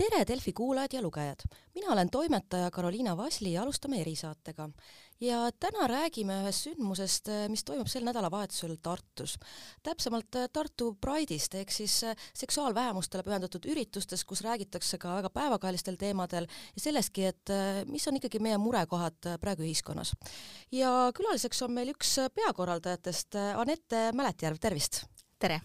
tere, Delfi kuulajad ja lugejad! mina olen toimetaja Karoliina Vasli ja alustame erisaatega. ja täna räägime ühest sündmusest, mis toimub sel nädalavahetusel Tartus. täpsemalt Tartu Pride'ist ehk siis seksuaalvähemustele pühendatud üritustest, kus räägitakse ka väga päevakajalistel teemadel ja sellestki, et mis on ikkagi meie murekohad praegu ühiskonnas. ja külaliseks on meil üks peakorraldajatest, Anette Mäletjärv, tervist! tere!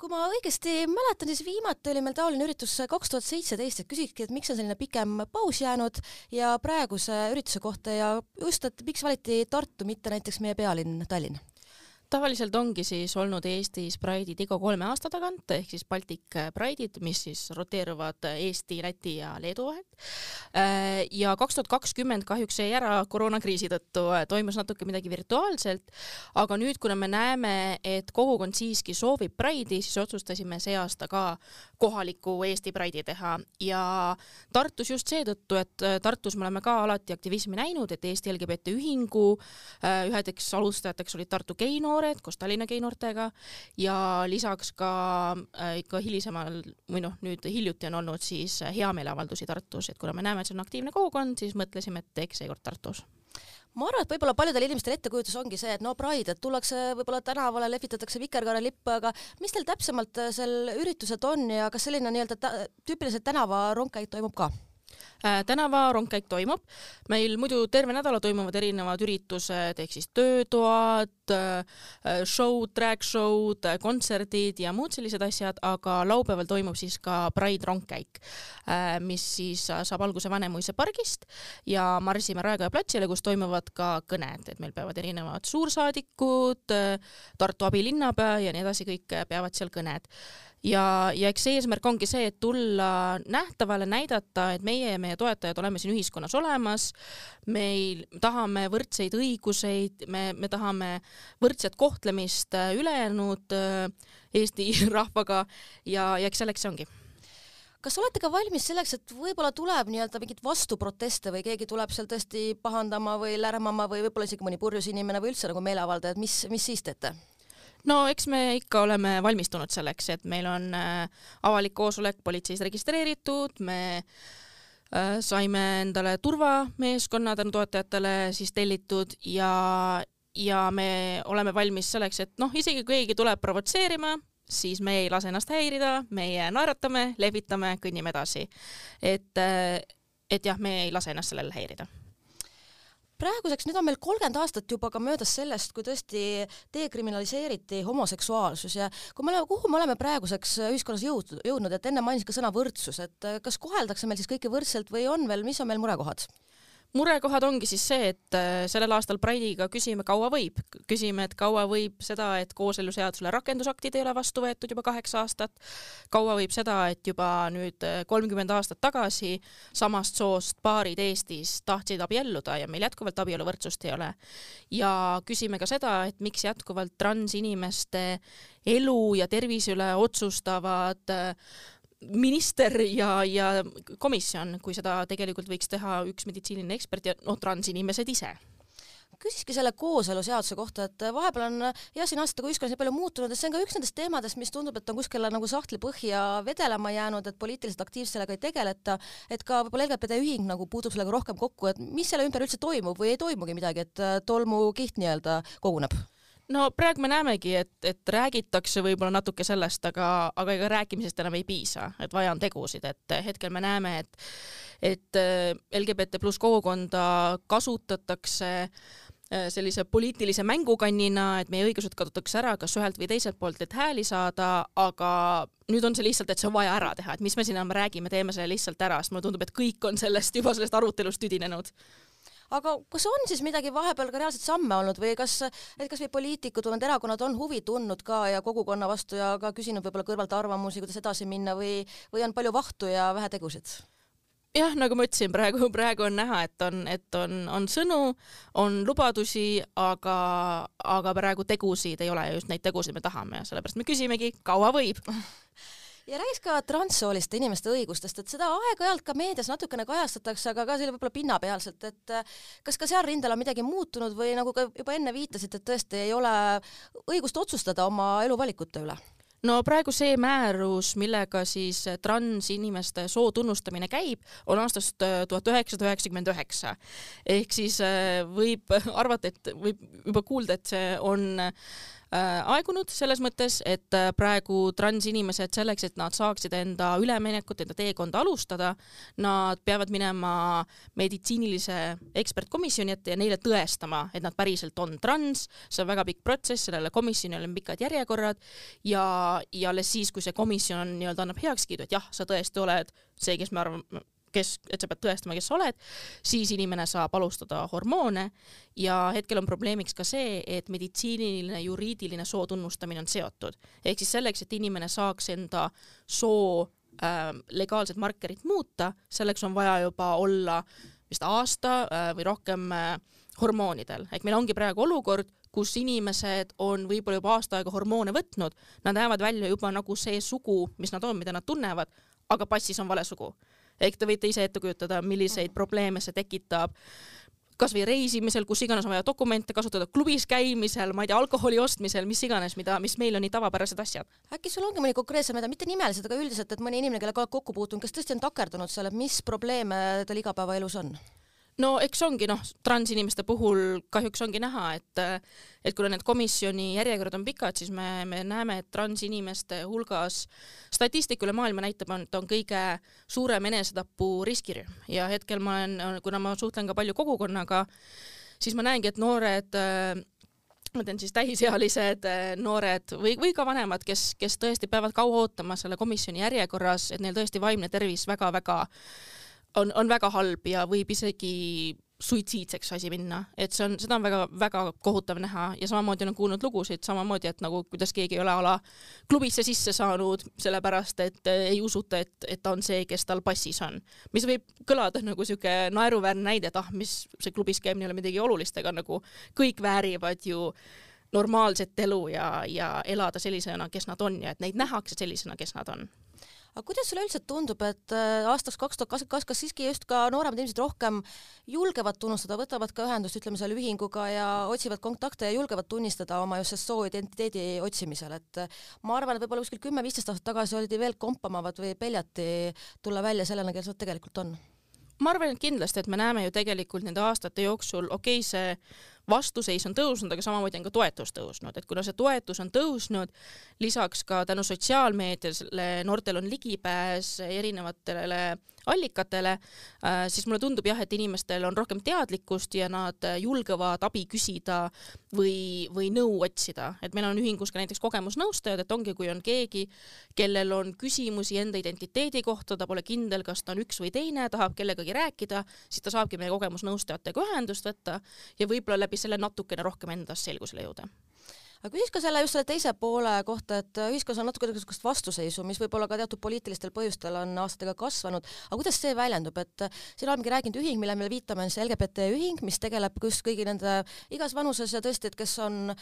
Kui ma õigesti mäletan, siis viimati oli meil taoline üritus kaks tuhat seitseteist, et küsikski, et miks on selline pikem paus jäänud ja praeguse ürituse kohta ja just, et miks valiti Tartu, mitte näiteks meie pealinn Tallinn tavaliselt ongi siis olnud Eestis Pride'id iga kolme aasta tagant ehk siis Baltic Pride'id, mis siis roteeruvad Eesti, Läti ja Leedu vahel. Äh, ja kaks tuhat kakskümmend kahjuks jäi ära koroonakriisi tõttu, äh, toimus natuke midagi virtuaalselt, aga nüüd, kuna me näeme, et kogukond siiski soovib Pride'i, siis otsustasime see aasta ka kohaliku Eesti Pride'i teha ja Tartus just seetõttu, et äh, Tartus me oleme ka alati aktivismi näinud, et Eesti LGBT Ühingu ühedeks alustajateks olid Tartu Keino noored koos Tallinna geinoortega ja lisaks ka äh, ikka hilisemal või noh, nüüd hiljuti on olnud siis heameeleavaldusi Tartus, et kuna me näeme, et see on aktiivne kogukond, siis mõtlesime, et teeks seekord Tartus ma arvan, et võib-olla paljudel inimestel ettekujutus ongi see, et no Pride, et tullakse võib-olla tänavale, lehvitatakse vikerkaarelippe, aga mis teil täpsemalt seal üritused on ja kas selline nii-öelda tüüpiliselt tänavarongkäik toimub ka? Äh, tänavarongkäik toimub, meil muidu terve nädala toimuvad erinevad üritused ehk siis töötoad, äh, show'd, drag show'd, kontserdid ja muud sellised asjad, aga laupäeval toimub siis ka Pride rongkäik, äh, mis siis saab alguse Vanemuise pargist ja marsime Raekoja platsile, kus toimuvad ka kõned, et meil peavad erinevad suursaadikud, Tartu abilinnapea ja nii edasi, kõik peavad seal kõned. Ja, ja eks eesmärk ongi see, et tulla nähtavale, näidata, et meie ja meie toetajad oleme siin ühiskonnas olemas, meil tahame võrdseid õiguseid, me, me tahame võrdset kohtlemist äh, ülejäänud äh, Eesti rahvaga ja, ja eks selleks see ongi kas olete ka valmis selleks, et võib-olla tuleb nii-öelda mingeid vastuproteste või keegi tuleb seal tõesti pahandama või lärmama või võib-olla isegi mõni purjus inimene või üldse nagu meeleavaldajad, mis, mis siis teete? no eks me ikka oleme valmistunud selleks, et meil on äh, avalik koosolek politseis registreeritud, me saime endale turvameeskonna tänu toetajatele siis tellitud ja, ja me oleme valmis selleks, et noh, isegi kui keegi tuleb provotseerima, siis me ei lase ennast häirida, meie naeratame, lehvitame, kõnnime edasi. et, äh, et jah, me ei lase ennast sellele häirida praeguseks, nüüd on meil kolmkümmend aastat juba ka möödas sellest, kui tõesti dekriminaliseeriti homoseksuaalsus ja kui me oleme, kuhu me oleme praeguseks ühiskonnas jõudnud, jõudnud, et enne mainisin ka sõna võrdsus, et kas koheldakse meil siis kõiki võrdselt või on veel, mis on meil murekohad? Murekohad ongi siis see, et äh, sellel aastal Pride'iga küsime, kaua võib, küsime, et kaua võib seda, et kooseluseadusele rakendusaktid ei ole vastu võetud juba kaheksa aastat, kaua võib seda, et juba nüüd äh, kolmkümmend aastat tagasi samast soost paarid Eestis tahtsid abielluda ja meil jätkuvalt abieluvõrdsust ei ole. ja küsime ka seda, et miks jätkuvalt transinimeste elu ja tervise üle otsustavad äh, minister ja, ja komisjon, kui seda tegelikult võiks teha üks meditsiiniline ekspert ja noh, transinimesed ise. Küsiski selle kooseluseaduse kohta, et vahepeal on jah, siin aastatega ühiskonnas nii palju muutunud, et see on ka üks nendest teemadest, mis tundub, et on kuskile nagu sahtlipõhja vedelema jäänud, et poliitiliselt aktiivselt sellega ei tegeleta, et ka võib-olla LGBT ühing nagu puutub sellega rohkem kokku, et mis selle ümber üldse toimub või ei toimugi midagi, et tolmukiht nii-öelda koguneb no praegu me näemegi, et, et räägitakse võib-olla natuke sellest, aga, aga ega rääkimisest enam ei piisa, et vaja on tegusid, et hetkel me näeme, et et äh, LGBT pluss kogukonda kasutatakse äh, sellise poliitilise mängukannina, et meie õigused kaotatakse ära kas ühelt või teiselt poolt, et hääli saada, aga nüüd on see lihtsalt, et see on vaja ära teha, et mis me siin enam räägime, teeme selle lihtsalt ära, sest mulle tundub, et kõik on sellest juba sellest arutelust tüdinenud aga kas on siis midagi vahepeal ka reaalseid samme olnud või kas, et kas või poliitikud või need erakonnad on huvi tundnud ka ja kogukonna vastu ja ka küsinud võib-olla kõrvalt arvamusi, kuidas edasi minna või, või on palju vahtu ja vähe tegusid? jah, nagu ma ütlesin, praegu, praegu on näha, et on, et on, on sõnu, on lubadusi, aga, aga praegu tegusid ei ole ja just neid tegusid me tahame ja sellepärast me küsimegi, kaua võib ja räägiks ka transsooliste inimeste õigustest, et seda aeg-ajalt ka meedias natukene kajastatakse, aga ka selle võib-olla pinnapealselt, et äh, kas ka seal rindel on midagi muutunud või nagu ka juba enne viitasite, et tõesti ei ole õigust otsustada oma eluvalikute üle? no praegu see määrus, millega siis transinimeste soo tunnustamine käib, on aastast äh, tuhat üheksasada üheksakümmend üheksa. ehk siis äh, võib arvata, et võib juba kuulda, et see on aegunud selles mõttes, et äh, praegu transinimesed selleks, et nad saaksid enda üleminekut, enda teekonda alustada, nad peavad minema meditsiinilise ekspertkomisjoni ette ja neile tõestama, et nad päriselt on trans, see on väga pikk protsess, sellele komisjonile on pikad järjekorrad. Ja, ja alles siis, kui see komisjon nii-öelda annab heakskiidu, et jah, sa tõesti oled see, kes me arvame, kes, et sa pead tõestama, kes sa oled, siis inimene saab alustada hormoone. Ja hetkel on probleemiks ka see, et meditsiiniline juriidiline soo tunnustamine on seotud. ehk siis selleks, et inimene saaks enda soo äh, legaalset markerit muuta, selleks on vaja juba olla vist aasta äh, või rohkem äh, hormoonidel, ehk meil ongi praegu olukord, kus inimesed on võib-olla juba aasta aega hormoone võtnud, nad näevad välja juba nagu see sugu, mis nad on, mida nad tunnevad, aga passis on vale sugu ehk te võite ise ette kujutada, milliseid probleeme see tekitab kasvõi reisimisel, kus iganes on vaja dokumente kasutada, klubis käimisel, ma ei tea, alkoholi ostmisel, mis iganes, mida, mis meil on nii tavapärased asjad. äkki sul ongi mõni konkreetsem, mitte nimeliselt, aga üldiselt, et mõni inimene, kellega oled kokku puutunud, kes tõesti on takerdunud seal, et mis probleeme tal igapäevaelus on? No eks ongi noh, transinimeste puhul kahjuks ongi näha, et et kuna need komisjoni järjekorrad on pikad, siis me, me näeme, et transinimeste hulgas statistika üle maailma näitab, et on kõige suurem enesetapu riskirühm. Ja hetkel ma olen, kuna ma suhtlen ka palju kogukonnaga, siis ma näengi, et noored ma ütlen siis täisealised noored või, või ka vanemad, kes, kes tõesti peavad kaua ootama selle komisjoni järjekorras, et neil tõesti vaimne tervis väga-väga on, on väga halb ja võib isegi suitsiidseks asi minna, et see on, seda on väga-väga kohutav näha ja samamoodi olen kuulnud lugusid samamoodi, et nagu kuidas keegi ei ole a la klubisse sisse saanud, sellepärast et ei usuta, et, et ta on see, kes tal passis on. mis võib kõlada nagu sihuke naeruväärne näide, et ah, mis see klubis käimine ei ole midagi olulist, aga nagu kõik väärivad ju normaalset elu ja, ja elada sellisena, kes nad on ja et neid nähakse sellisena, kes nad on aga kuidas sulle üldiselt tundub, et äh, aastaks kaks tuhat kakskümmend kaks, kas siiski just ka nooremad inimesed rohkem julgevad tunnustada, võtavad ka ühendust, ütleme selle ühinguga ja otsivad kontakte ja julgevad tunnistada oma just soo identiteedi otsimisel, et äh, ma arvan, et võib-olla kuskil kümme-viisteist aastat tagasi oldi veel kompamavad või peljati tulla välja sellena, kes nad tegelikult on. Ma arvan, et kindlasti, et me näeme ju tegelikult nende aastate jooksul, okei okay,, see vastuseis on tõusnud, aga samamoodi on ka toetus tõusnud, et kuna see toetus on tõusnud, lisaks ka tänu sotsiaalmeediale noortel on ligipääs erinevatele allikatele, äh, siis mulle tundub jah, et inimestel on rohkem teadlikkust ja nad julgevad abi küsida või, või nõu otsida, et meil on ühingus ka näiteks kogemusnõustajad, et ongi, kui on keegi, kellel on küsimusi enda identiteedi kohta, ta pole kindel, kas ta on üks või teine, tahab kellegagi rääkida, siis ta saabki meie kogemusnõustajatega ühendust võtta ja võib-olla läbi selle natukene rohkem endas selgusele jõuda aga küsiks ka selle just selle teise poole kohta, et ühiskonnas on natuke niisugust vastuseisu, mis võib-olla ka teatud poliitilistel põhjustel on aastatega kasvanud, aga kuidas see väljendub, et siin olemegi rääkinud ühing, mille me viitame, on see LGBT ühing, mis tegeleb just kõigi nende igas vanuses ja tõesti, et kes on,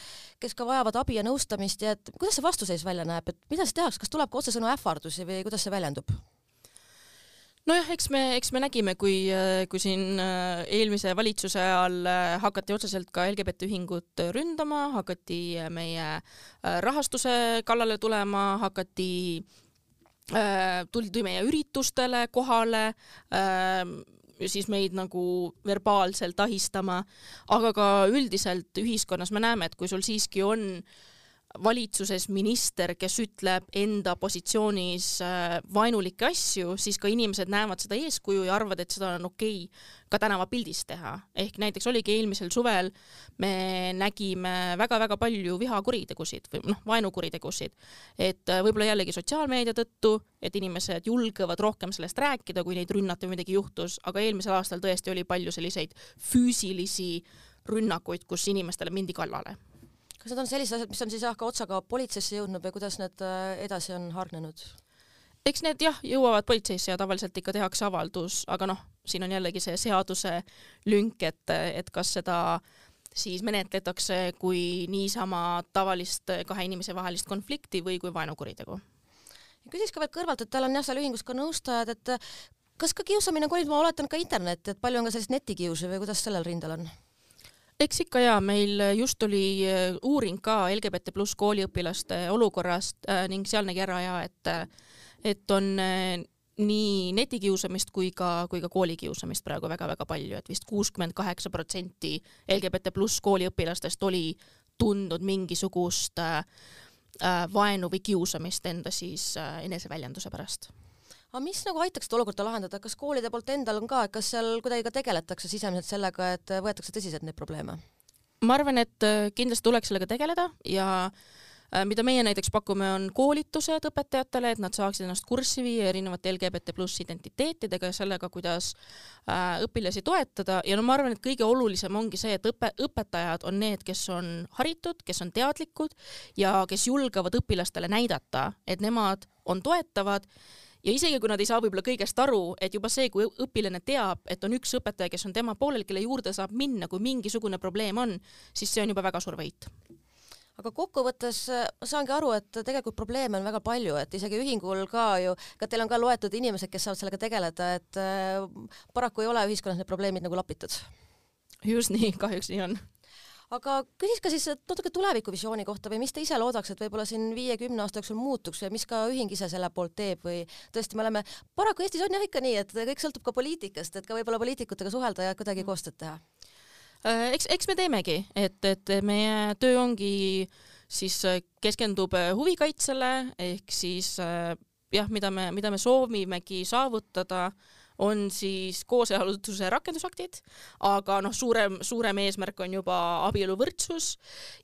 kes ka vajavad abi ja nõustamist ja et kuidas see vastuseis välja näeb, et mida siis tehakse, kas tuleb ka otsesõnu ähvardusi või kuidas see väljendub? Nojah, eks me, eks me nägime, kui, kui siin äh, eelmise valitsuse ajal äh, hakati otseselt ka LGBT ühingut ründama, hakati meie äh, rahastuse kallale tulema, hakati tuldi meie üritustele kohale, siis meid nagu verbaalselt ahistama, aga ka üldiselt ühiskonnas me näeme, et kui sul siiski on äh, valitsuses minister, kes ütleb enda positsioonis äh, vaenulikke asju, siis ka inimesed näevad seda eeskuju ja arvavad, et seda on okei okay ka tänavapildis teha. ehk näiteks oligi eelmisel suvel, me nägime väga-väga palju vihakuritegusid või noh, vaenukuritegusid. et äh, võib-olla jällegi sotsiaalmeedia tõttu, et inimesed julgevad rohkem sellest rääkida, kui neid rünnati või midagi juhtus, aga eelmisel aastal tõesti oli palju selliseid füüsilisi rünnakuid, kus inimestele mindi kallale kas need on sellised asjad, mis on siis jah ka otsaga politseisse jõudnud või kuidas need äh, edasi on hargnenud? eks need jah, jõuavad politseisse ja tavaliselt ikka tehakse avaldus, aga noh, siin on jällegi see seaduse lünk, et, et kas seda siis menetletakse kui niisama tavalist kahe inimese vahelist konflikti või kui vaenukuritegu. küsiks ka veel kõrvalt, et teil on jah, seal ühingus ka nõustajad, et kas ka kiusamine kolib, ma oletan ka internet, et palju on ka sellist netikiusu või kuidas sellel rindel on? Eks ikka jaa, meil just oli uuring ka LGBT pluss kooliõpilaste olukorrast ning seal nägi ära ja et, et on nii netikiusamist kui ka, kui ka koolikiusamist praegu väga-väga palju, et vist kuuskümmend kaheksa protsenti LGBT pluss kooliõpilastest oli tundnud mingisugust äh, vaenu või kiusamist enda siis äh, eneseväljenduse pärast aga mis nagu aitaks seda olukorda lahendada, kas koolide poolt endal on ka, et kas seal kuidagi ka tegeletakse sisemiselt sellega, et võetakse tõsiselt neid probleeme? ma arvan, et äh, kindlasti tuleks sellega tegeleda ja äh, mida meie näiteks pakume, on koolitused õpetajatele, et nad saaksid ennast kurssi viia erinevate LGBT pluss identiteetidega ja sellega, kuidas äh, õpilasi toetada. Ja no ma arvan, et kõige olulisem ongi see, et õpe, õpetajad on need, kes on haritud, kes on teadlikud ja kes julgevad õpilastele näidata, et nemad on toetavad ja isegi kui nad ei saa võib-olla kõigest aru, et juba see, kui õpilane teab, et on üks õpetaja, kes on tema poolel, kelle juurde saab minna, kui mingisugune probleem on, siis see on juba väga suur võit aga kokkuvõttes äh, ma saangi aru, et tegelikult probleeme on väga palju, et isegi ühingul ka ju, ka teil on ka loetud inimesed, kes saavad sellega tegeleda, et äh, paraku ei ole ühiskonnas need probleemid nagu lapitud. just nii, kahjuks nii on aga küsiks ka siis natuke tulevikuvisiooni kohta või mis te ise loodaks, et võib-olla siin viie-kümne aasta jooksul muutuks ja mis ka ühing ise selle poolt teeb või tõesti, me oleme, paraku Eestis on jah ikka nii, et kõik sõltub ka poliitikast, et ka võib-olla poliitikutega suhelda ja kuidagi koostööd teha. Äh, eks, eks me teemegi, et, et meie töö ongi siis äh, keskendub äh, huvikaitsele ehk siis jah, mida me, mida me soovimegi saavutada on siis kooselususe rakendusaktid, aga noh, suurem, suurem eesmärk on juba abieluvõrdsus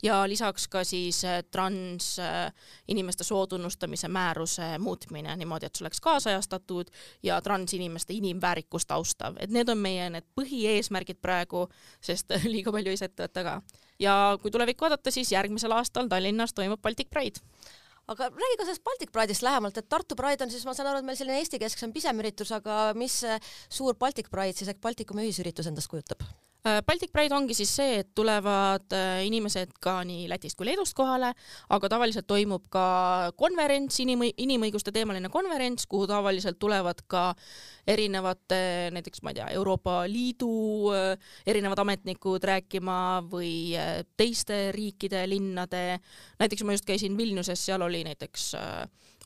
ja lisaks ka siis äh, trans äh, inimeste sootunnustamise määruse muutmine niimoodi, et see oleks kaasajastatud ja transinimeste inimväärikust austav, et need on meie need põhieesmärgid praegu, sest liiga palju ei saa ette võtta ka. ja kui tulevikku vaadata, siis järgmisel aastal Tallinnas toimub Baltic Pride aga räägi ka sellest Baltic Pride'ist lähemalt, et Tartu Pride on siis, ma saan aru, et meil selline Eesti-kesksem pisem üritus, aga mis suur Baltic Pride siis ehk Baltikumi ühisüritus endast kujutab? Äh, Baltic Pride ongi siis see, et tulevad äh, inimesed ka nii Lätist kui Leedust kohale, aga tavaliselt toimub ka konverents, inim-, inimõiguste teemaline konverents, kuhu tavaliselt tulevad ka erinevate, näiteks ma ei tea, Euroopa Liidu äh, erinevad ametnikud rääkima või teiste riikide linnade, näiteks ma just käisin Vilniuses, seal oli näiteks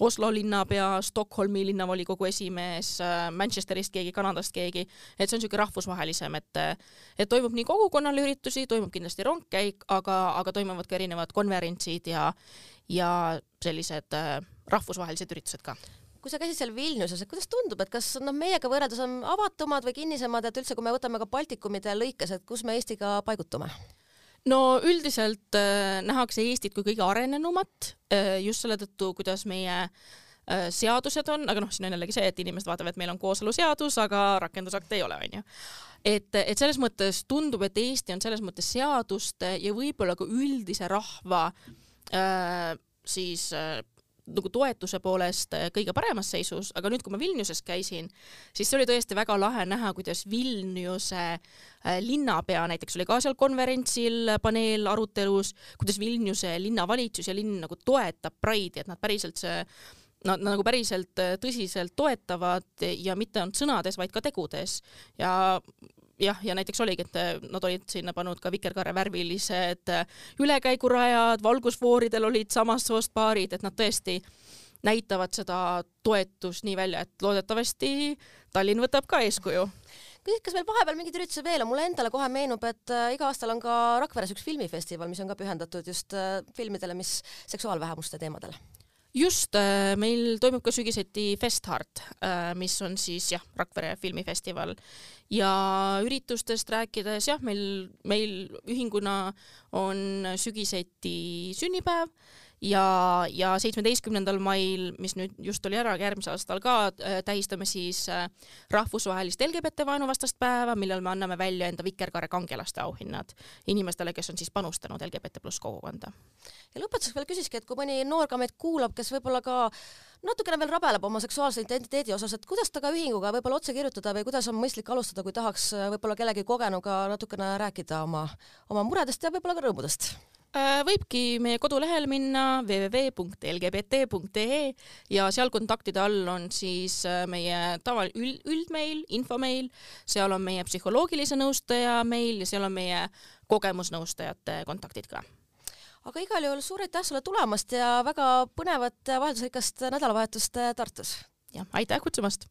Oslo linnapea, Stockholmi linnavolikogu esimees, Manchesterist keegi, Kanadast keegi, et see on niisugune rahvusvahelisem, et et et toimub nii kogukonnale üritusi, toimub kindlasti rongkäik, aga, aga toimuvad ka erinevad konverentsid ja, ja sellised äh, rahvusvahelised üritused ka kui sa käisid seal Vilniuses, et kuidas tundub, et kas noh, meiega võrreldes on avatumad või kinnisemad, et üldse, kui me võtame ka Baltikumide lõikes, et kus me Eestiga paigutume? No üldiselt äh, nähakse Eestit kui kõige arenenumat äh, just selle tõttu, kuidas meie äh, seadused on, aga noh, siin on jällegi see, et inimesed vaatavad, et meil on kooseluseadus, aga rakendusakte ei ole, onju. Et, et selles mõttes tundub, et Eesti on selles mõttes seaduste ja võib-olla ka üldise rahva äh, siis äh, nagu toetuse poolest äh, kõige paremas seisus, aga nüüd, kui ma Vilniuses käisin, siis see oli tõesti väga lahe näha, kuidas Vilniuse äh, linnapea näiteks oli ka seal konverentsil paneelarutelus, kuidas Vilniuse linnavalitsus ja linn nagu toetab Pride'i, et nad päriselt see nad nagu päriselt äh, tõsiselt toetavad ja mitte ainult sõnades, vaid ka tegudes. Ja jah, ja näiteks oligi, et äh, nad olid sinna pannud ka vikerkaare värvilised äh, ülekäigurajad, valgusfooridel olid samast soost paarid, et nad tõesti näitavad seda toetust nii välja, et loodetavasti Tallinn võtab ka eeskuju. Küsiks, kas meil vahepeal mingeid üritusi veel on, mulle endale kohe meenub, et äh, iga aastal on ka Rakveres üks filmifestival, mis on ka pühendatud just filmidele, mis seksuaalvähemuste teemadel just, äh, meil toimub ka sügiseti Festhart, äh, mis on siis jah, Rakvere filmifestival. Ja üritustest rääkides jah, meil, meil ühinguna on sügiseti sünnipäev ja, ja seitsmeteistkümnendal mail, mis nüüd just oli ära, järgmisel aastal ka äh, tähistame siis äh, rahvusvahelist LGBT vaenuvastast päeva, millal me anname välja enda Vikerkaare kangelaste auhinnad inimestele, kes on siis panustanud LGBT pluss kogukonda. ja lõpetuseks veel küsikski, et kui mõni noor ka meid kuulab, kes võib-olla ka natukene veel rabeleb oma seksuaalse identiteedi osas, et kuidas ta ka ühinguga võib-olla otse kirjutada või kuidas on mõistlik alustada, kui tahaks äh, võib-olla kellegi kogenuga natukene rääkida oma, oma muredest ja võib-olla ka rõõmudest? Äh, võibki meie kodulehel minna www.lgbt.ee ja seal kontaktide all on siis äh, meie tava üld, üldmeil, infomeil, seal on meie psühholoogilise nõustaja meil ja seal on meie kogemusnõustajate kontaktid ka aga igal juhul suur aitäh sulle tulemast ja väga põnevat vaheldusrikast nädalavahetust Tartus! jah, aitäh kutsumast!